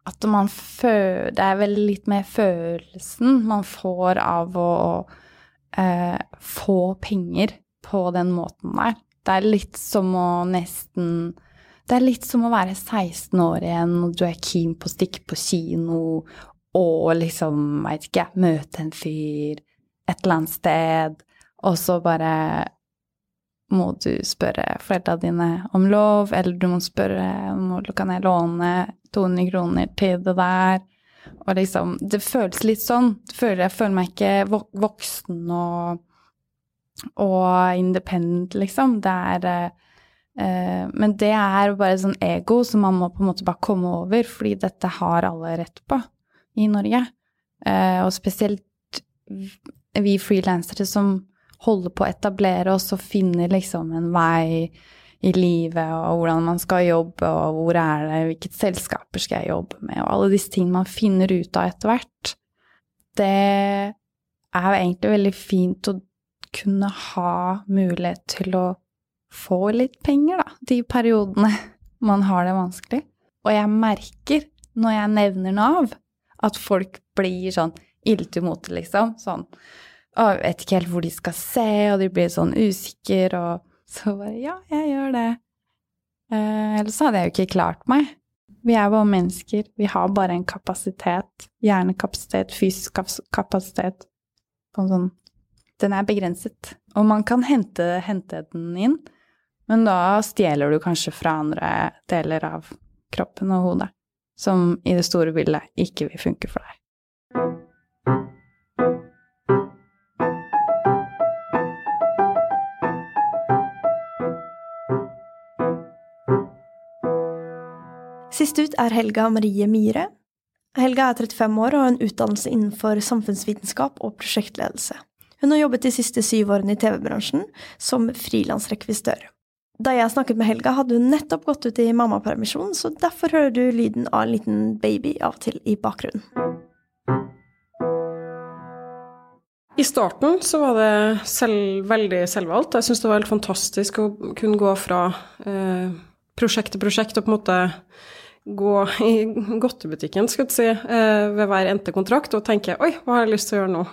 at man føler Det er vel litt mer følelsen man får av å uh, få penger på den måten der. Det er litt som å nesten Det er litt som å være 16 år igjen, og du er keen på å stikke på kino og liksom, veit ikke, møte en fyr et eller annet sted, og så bare må du spørre foreldra dine om lov, eller du må spørre om kan jeg låne 200 kroner til det der. Og liksom Det føles litt sånn. Jeg føler meg ikke voksen og og independent, liksom. Det er eh, Men det er bare sånn ego som man må på en måte bare komme over, fordi dette har alle rett på i Norge. Eh, og spesielt vi frilansere som holder på å etablere oss og finne liksom en vei i livet, og hvordan man skal jobbe, og hvor er det, hvilket selskaper skal jeg jobbe med, og alle disse tingene man finner ut av etter hvert. Det er jo egentlig veldig fint å kunne ha mulighet til å få litt penger, da, de periodene man har det vanskelig. Og jeg merker, når jeg nevner Nav, at folk blir sånn ille til mote, liksom. Sånn Å, jeg vet ikke helt hvor de skal se, og de blir sånn usikre, og så bare Ja, jeg gjør det. Eh, ellers hadde jeg jo ikke klart meg. Vi er bare mennesker. Vi har bare en kapasitet. Hjernekapasitet, fysisk kapasitet. Sånn, sånn den er begrenset. Og man kan hente, hente, den inn, men da stjeler du kanskje fra andre deler av kroppen og hodet, som i det store bildet ikke vil funke for deg. Sist ut er Helga Marie Myhre. Helga er 35 år og har en utdannelse innenfor samfunnsvitenskap og prosjektledelse. Hun har jobbet de siste syv årene i TV-bransjen som frilansrekvisitør. Da jeg snakket med Helga, hadde hun nettopp gått ut i mammapermisjon, så derfor hører du lyden av en liten baby av og til i bakgrunnen. I starten så var det selv, veldig selvvalgt. Jeg syns det var helt fantastisk å kunne gå fra eh, prosjekt til prosjekt og på en måte gå i godtebutikken skal du si, eh, ved hver endte kontrakt og tenke oi, hva har jeg lyst til å gjøre nå?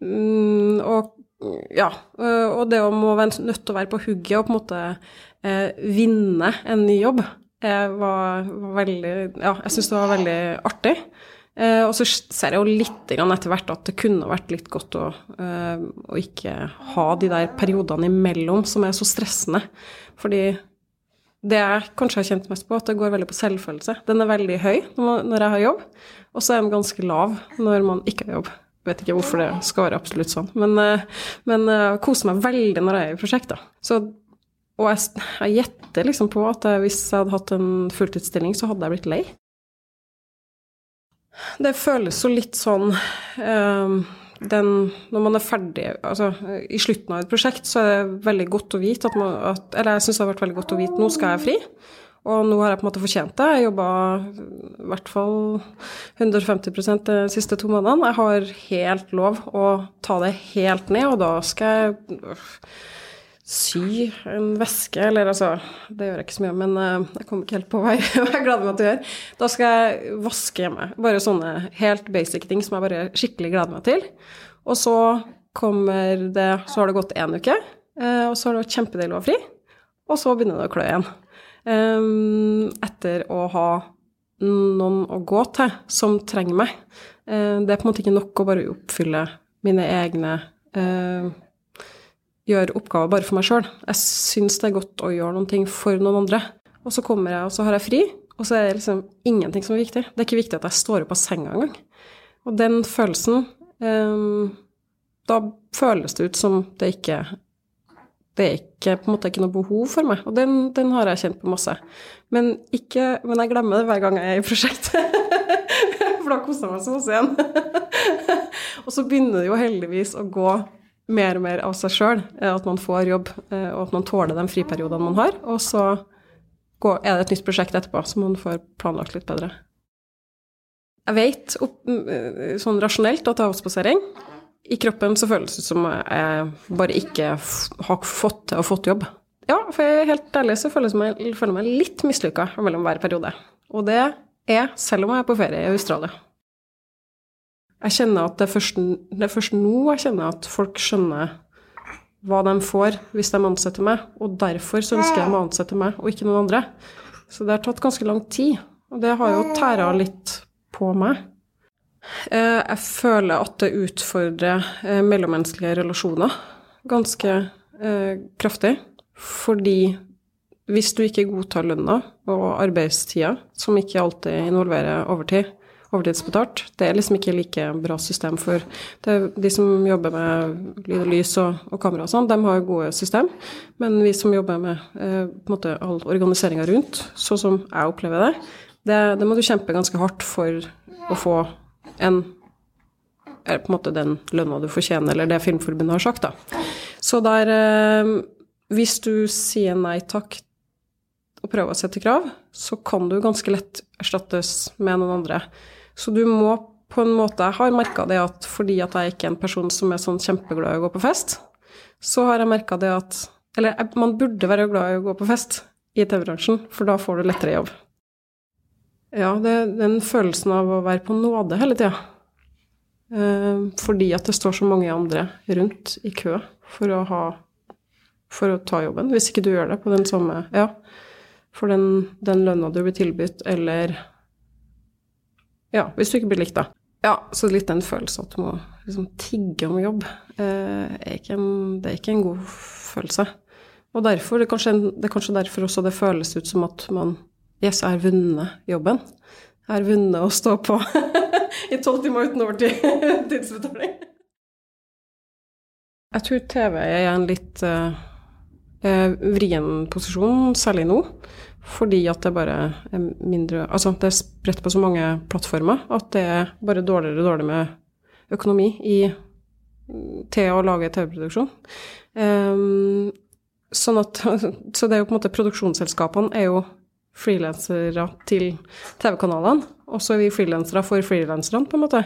Mm, og ja, øh, og det å være nødt til å være på hugget og på en måte eh, vinne en ny jobb, eh, var, var, veldig Ja, jeg syns det var veldig artig. Eh, og så ser jeg jo litt etter hvert at det kunne vært litt godt å, eh, å ikke ha de der periodene imellom som er så stressende. Fordi det jeg kanskje har kjent mest på, at det går veldig på selvfølelse. Den er veldig høy når jeg har jobb, og så er den ganske lav når man ikke har jobb vet ikke hvorfor det skal være absolutt sånn. Men, eh, men jeg eh, koser meg veldig når jeg er i prosjekt. Så, og jeg, jeg gjetter liksom på at jeg, hvis jeg hadde hatt en fulltidsstilling, så hadde jeg blitt lei. Det føles jo litt sånn um, den, Når man er ferdig altså I slutten av et prosjekt så er det veldig godt å vite at man at, Eller jeg syns det har vært veldig godt å vite nå skal jeg fri. Og nå har jeg på en måte fortjent det. Jeg jobba i hvert fall 150% de siste to månedene. Jeg har helt lov å ta det helt ned, og da skal jeg sy en veske, eller altså Det gjør jeg ikke så mye, men uh, jeg kommer ikke helt på hva jeg, jeg gleder meg til å gjøre. Da skal jeg vaske hjemme. Bare sånne helt basic ting som jeg bare skikkelig gleder meg til. Og så kommer det Så har det gått én uke, uh, og så har det vært kjempedeilig å ha fri. Og så begynner det å klø igjen. Um, etter å ha noen å gå til som trenger meg. Eh, det er på en måte ikke nok å bare oppfylle mine egne eh, Gjøre oppgaver bare for meg sjøl. Jeg syns det er godt å gjøre noen ting for noen andre. Og så kommer jeg, og så har jeg fri, og så er det liksom ingenting som er viktig. Det er ikke viktig at jeg står opp av senga engang. Og den følelsen Da føles det ut som det ikke det er ikke, på en måte ikke noe behov for meg, og den, den har jeg kjent på masse. Men, ikke, men jeg glemmer det hver gang jeg er i prosjekt. For da koser jeg meg så masse igjen. og så begynner det jo heldigvis å gå mer og mer av seg sjøl, eh, at man får jobb, eh, og at man tåler de friperiodene man har. Og så er det et nytt prosjekt etterpå, så man får planlagt litt bedre. Jeg vet opp, sånn rasjonelt at det er avspasering. I kroppen så føles det som jeg bare ikke har fått til å fått jobb. Ja, for jeg er helt ærlig så føler jeg meg, meg litt mislykka mellom hver periode. Og det er selv om jeg er på ferie i Australia. Jeg kjenner at det er, først, det er først nå jeg kjenner at folk skjønner hva de får hvis de ansetter meg, og derfor så ønsker de å ansette meg og ikke noen andre. Så det har tatt ganske lang tid, og det har jo tæra litt på meg. Eh, jeg føler at det utfordrer eh, mellommenneskelige relasjoner ganske eh, kraftig, fordi hvis du ikke godtar lønna og arbeidstida, som ikke alltid involverer overtid, overtidsbetalt, det er liksom ikke like bra system for De som jobber med lyd og lys og, og kamera og sånn, de har gode system, men vi som jobber med eh, på en måte all organiseringa rundt, sånn som jeg opplever det, det, det må du kjempe ganske hardt for å få en er på en måte den lønna du fortjener, eller det Filmforbundet har sagt, da. Så der eh, Hvis du sier nei takk og prøver å sette krav, så kan du ganske lett erstattes med noen andre. Så du må på en måte Jeg har merka det at fordi at jeg ikke er en person som er sånn kjempeglad i å gå på fest, så har jeg merka det at Eller man burde være glad i å gå på fest i TV-bransjen, for da får du lettere jobb. Ja, det er den følelsen av å være på nåde hele tida. Eh, fordi at det står så mange andre rundt i kø for å ha For å ta jobben. Hvis ikke du gjør det på den samme Ja for den, den lønna du blir tilbudt, eller Ja, hvis du ikke blir likt, da. Ja, så litt den følelsen at du må liksom tigge om jobb, eh, er en, det er ikke en god følelse. Og derfor, det er, kanskje, det er kanskje derfor også det føles ut som at man Yes, jeg har vunnet jobben. Jeg har vunnet å stå på i tolv timer uten overtidsbetaling. Jeg tror TV er en litt uh, vrien posisjon, særlig nå. Fordi at det bare er mindre Altså, det er spredt på så mange plattformer at det er bare dårligere og dårligere med økonomi i, til å lage TV-produksjon. Um, sånn at Så det er jo på en måte Produksjonsselskapene er jo frilansere til TV-kanalene, og så er vi frilansere for frilanserne, på en måte.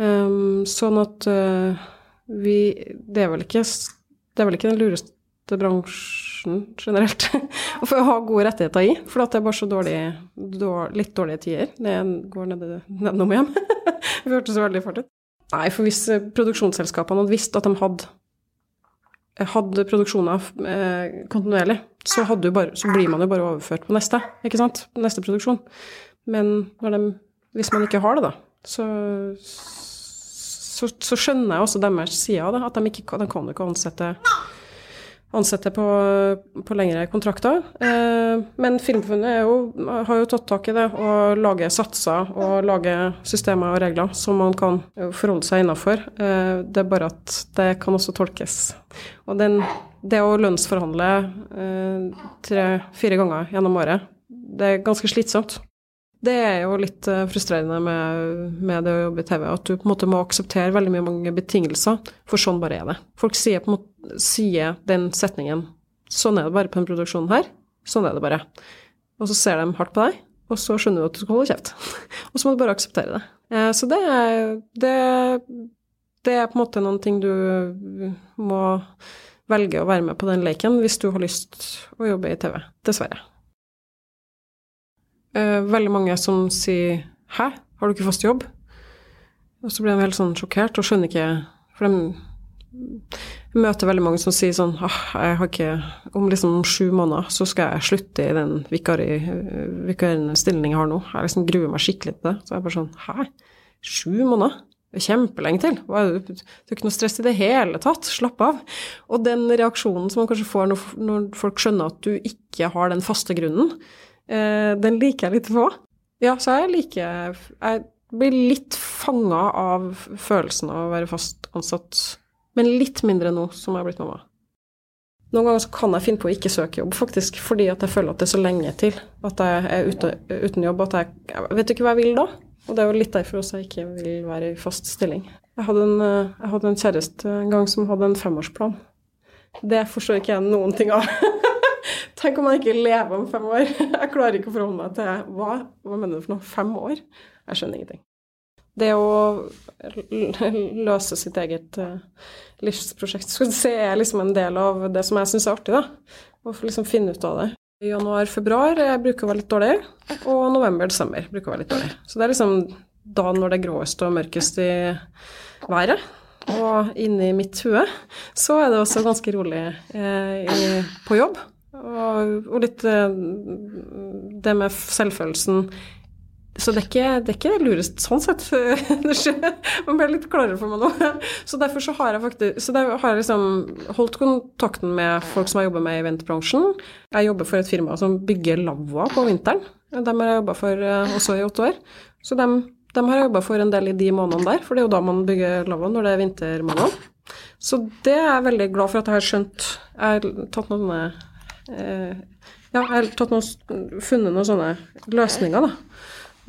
Um, sånn at uh, vi Det er vel ikke det er vel ikke den lureste bransjen generelt å få ha gode rettigheter i. For det er bare så dårlig, dårlig, litt dårlige tider. Det går nedom hjem. det hørtes veldig fælt ut. Nei, for hvis eh, produksjonsselskapene hadde visst at de hadde, hadde produksjoner eh, kontinuerlig, så, bare, så, blir man jo bare overført på neste, ikke sant? Neste produksjon. Men de, hvis man ikke har det, da, så, så, så skjønner jeg også deres side av det. At de, ikke, de kan ikke ansette ansette på, på lengre kontrakter. Eh, men Filmforbundet har jo tatt tak i det og lager satser og lager systemer og regler som man kan forholde seg innafor. Eh, det er bare at det kan også tolkes. Og den, det å lønnsforhandle eh, tre-fire ganger gjennom året, det er ganske slitsomt. Det er jo litt uh, frustrerende med, med, det å jobbe i TV, at du på en måte må akseptere veldig mye mange betingelser, for sånn bare er det. Folk sier, måte, sier den setningen Sånn er det bare på denne produksjonen her. Sånn er det bare. Og så ser de hardt på deg, og så skjønner du at du skal holde kjeft. og så må du bare akseptere det. Uh, så det er, det, det er på en måte noen ting du må velge å være med på den leken hvis du har lyst å jobbe i TV. Dessverre. Uh, veldig mange som sier 'hæ, har du ikke fast jobb?' Og så blir de helt sånn sjokkert og skjønner ikke For de møter veldig mange som sier sånn ah, jeg har ikke, Om liksom sju måneder så skal jeg slutte i den vikarierende stillingen jeg har nå. Jeg liksom gruer meg skikkelig til det. Så jeg er bare sånn Hæ? Sju måneder? Er Kjempelenge til. Det er ikke noe stress i det hele tatt. Slapp av. Og den reaksjonen som man kanskje får når, folk skjønner at du ikke har den faste grunnen, eh, den liker jeg litt på. Ja, så jeg liker Jeg blir litt fanga av følelsen av å være fast ansatt, men litt mindre nå som jeg har blitt mamma. Noen ganger kan jeg finne på å ikke søke jobb, faktisk, fordi jeg føler at det er så lenge til at jeg er ute, uten jobb at jeg, jeg vet ikke hva jeg vil da. Og det er jo litt derfor også jeg ikke vil være i fast stilling. Jeg hadde en, jeg hadde en kjæreste en gang som hadde en femårsplan. Det forstår ikke jeg noen ting av. Tenk om jeg ikke lever om fem år. Jeg klarer ikke å forholde meg til hva, hva mener du for noe? Fem år? Jeg skjønner ingenting. Det å løse sitt eget uh, livsprosjekt skal se, er liksom en del av det som jeg syns er artig. da. Å liksom finne ut av det. Januar-februar bruker å være litt dårlig, og november-desember bruker å være litt dårlig. Så det er liksom da når det er gråest og mørkest i været. Og inni mitt hue så er det også ganske rolig eh, i, på jobb. Og, og litt eh, det med selvfølelsen så det er ikke det, er lurest sånn sett. Man ble litt klarere for meg nå. Så derfor så har jeg faktisk så har jeg liksom holdt kontakten med folk som jeg jobber med i eventbransjen. Jeg jobber for et firma som bygger lavvoer på vinteren. Dem har jeg jobba for eh, også i åtte år. Så dem, dem har jeg jobba for en del i de månedene der, for det er jo da man bygger lavvo, når det er vintermåneder. Så det er jeg veldig glad for at jeg har skjønt. Jeg har tatt noen eh, Ja, jeg har tatt noen, funnet noen sånne løsninger, da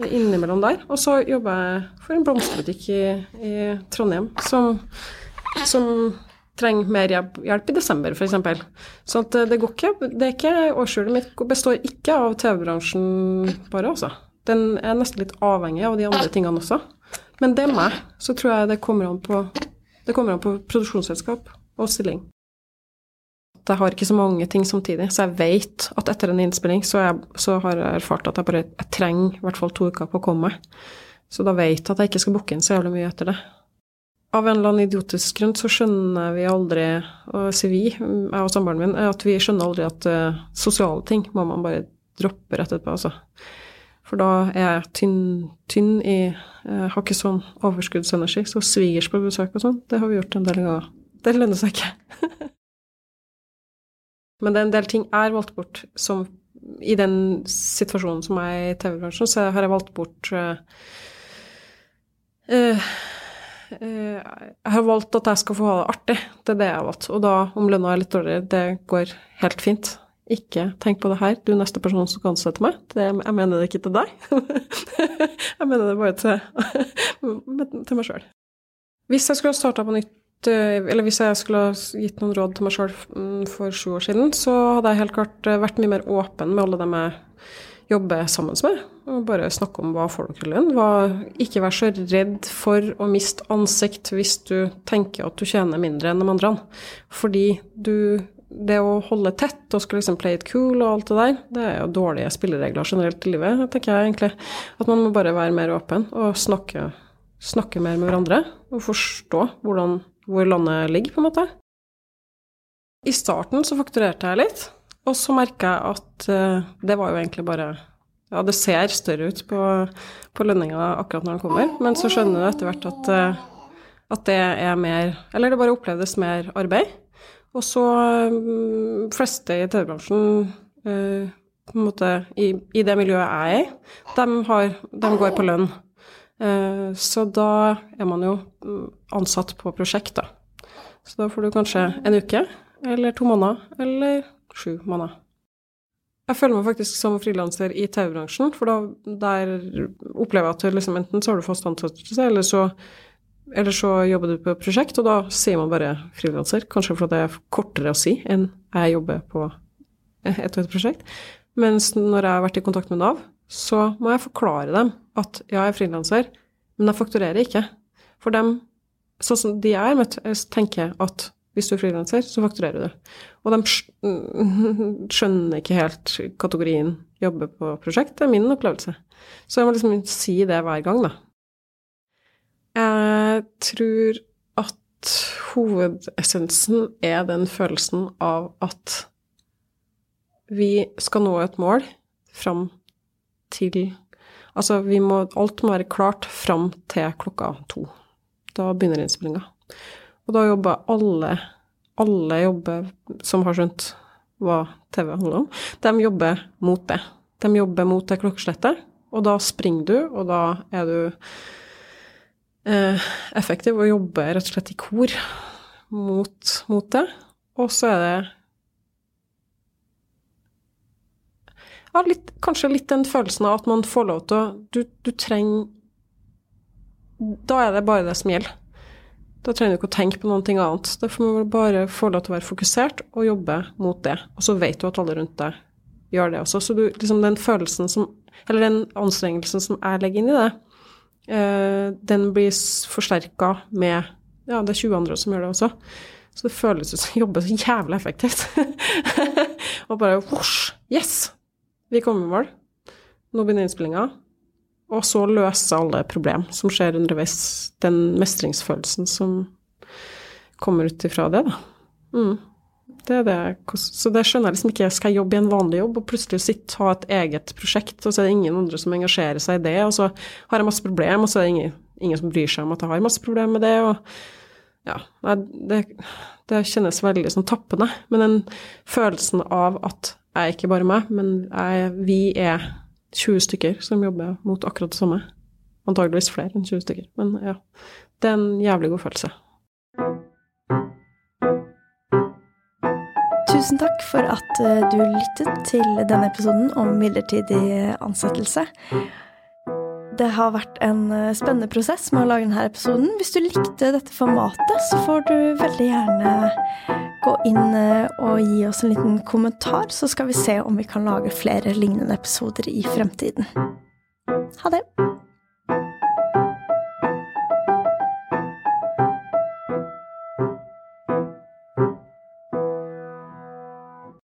innimellom der. Og så jobber jeg for en blomsterbutikk i, i Trondheim som, som, trenger mer hjelp i desember, f.eks. Så eh, det går ikke det er ikke, Årsskjulet mitt består ikke av TV-bransjen bare, altså. Den er nesten litt avhengig av de andre tingene også. Men det er meg. Så tror jeg det kommer an på, det kommer an på produksjonsselskap og stilling jeg har ikke så mange ting samtidig, så jeg vet at etter en innspilling så, jeg, så har jeg erfart at jeg bare jeg trenger i hvert fall to uker på å komme meg. Så da vet jeg at jeg ikke skal booke inn så jævlig mye etter det. Av en eller annen idiotisk grunn så skjønner vi aldri, og sier vi, jeg og samboeren min, at vi skjønner aldri at uh, sosiale ting må man bare droppe rett etterpå, altså. For da er jeg tynn, tynn i Jeg har ikke sånn overskuddsenergi. Så svigers på besøk og sånn, det har vi gjort en del ganger. Det lønner seg ikke. Men det er en del ting har valgt bort som I den situasjonen som er i TV-bransjen, så har jeg valgt bort uh, uh, Jeg har valgt at jeg skal få ha det artig. Det er det jeg har valgt. Og da, om lønna er litt dårligere, det går helt fint. Ikke tenk på det her, du er neste person som kan ansette meg. Det, jeg mener det ikke til deg. jeg mener det bare til, til meg sjøl. Hvis jeg skulle ha starta på nytt eller hvis jeg skulle ha gitt noen råd til meg sjøl mm, for sju år siden, så hadde jeg helt klart eh, vært mye mer åpen med alle dem jeg jobber sammen med. Og bare snakke om hva får dere i lønn. Ikke være så redd for å miste ansikt hvis du tenker at du tjener mindre enn de andre. Fordi du det å holde tett og skulle liksom play it cool og alt det der, det er jo dårlige spilleregler generelt i livet, tenker jeg egentlig. At man må bare være mer åpen og snakke, snakke mer med hverandre og forstå hvordan hvor landet ligger, på en måte. I starten så fakturerte jeg litt, og så merka jeg at uh, det var jo egentlig bare Ja, det ser større ut på, på lønninga akkurat når den kommer, men så skjønner du etter hvert at, uh, at det er mer Eller det bare opplevdes mer arbeid. Og så um, fleste i TV-bransjen uh, på en måte i, i, det miljøet jeg er i, de, har, de går på lønn. Eh, så da er man jo mm, ansatt på prosjekt, da. Så da får du kanskje en uke, eller to måneder, eller sju måneder. Jeg føler meg faktisk som frilanser i TV-bransjen, for da der opplever jeg at liksom, enten så har du fast ansettelse, eller så, eller så jobber du på prosjekt, og da sier man bare frilanser. Kanskje fordi det er kortere å si enn jeg jobber på et og et prosjekt. Mens når jeg har vært i kontakt med Nav, så må jeg forklare dem at ja, jeg er frilanser, men jeg fakturerer ikke. For dem, sånn som de jeg har møtt, tenker at hvis du er frilanser, så fakturerer du. Og de skjønner ikke helt kategorien jobbe på prosjekt. Det er min opplevelse. Så jeg må liksom si det hver gang, da. Jeg tror at hovedessensen er den følelsen av at vi skal nå et mål fram til Altså, vi må, alt må være klart fram til klokka to. Da begynner innspillinga. Og da jobber alle, alle jobber, som har skjønt hva TV handler om, de jobber mot det. De jobber mot det klokkeslettet, og da springer du, og da er du eh, effektiv og jobber rett og slett i kor mot, mot det. Og så er det ja, litt, kanskje litt den følelsen av at man får lov til å Du, du trenger Da er det bare det som gjelder. Da trenger du ikke å tenke på noe annet. Da får man bare få lov til å være fokusert og jobbe mot det. Og så vet du at alle rundt deg gjør det også. Så du, liksom den følelsen som Eller den anstrengelsen som jeg legger inn i det, eh, den blir forsterka med Ja, det er 20 andre som gjør det også. Så det føles ut som jeg jobber så jævlig effektivt. og bare vosj! Yes! Vi kommer i mål. Nå begynner innspillinga. Og så løse alle problem som skjer underveis. Den mestringsfølelsen som kommer ut ifra det, da. Mm. Det det. Så det skjønner jeg liksom ikke. Skal jeg jobbe i en vanlig jobb og plutselig sitte ha et eget prosjekt, og så er det ingen andre som engasjerer seg i det, og så har jeg masse problem, og så er det ingen, ingen som bryr seg om at jeg har masse problemer med det, og ja, det, det kjennes veldig sånn tappende. Men den følelsen av at jeg ikke bare meg, men jeg, vi er 20 stykker som jobber mot akkurat det samme. Antageligvis flere enn 20 stykker, men ja. Det er en jævlig god følelse. Tusen takk for at eh, du lyttet til denne episoden om midlertidig ansettelse. Det har vært en eh, spennende prosess med å lage denne episoden. Hvis du likte dette formatet, så får du veldig gjerne gå inn eh, og gi oss en liten kommentar, så skal vi se om vi kan lage flere lignende episoder i fremtiden. Ha det!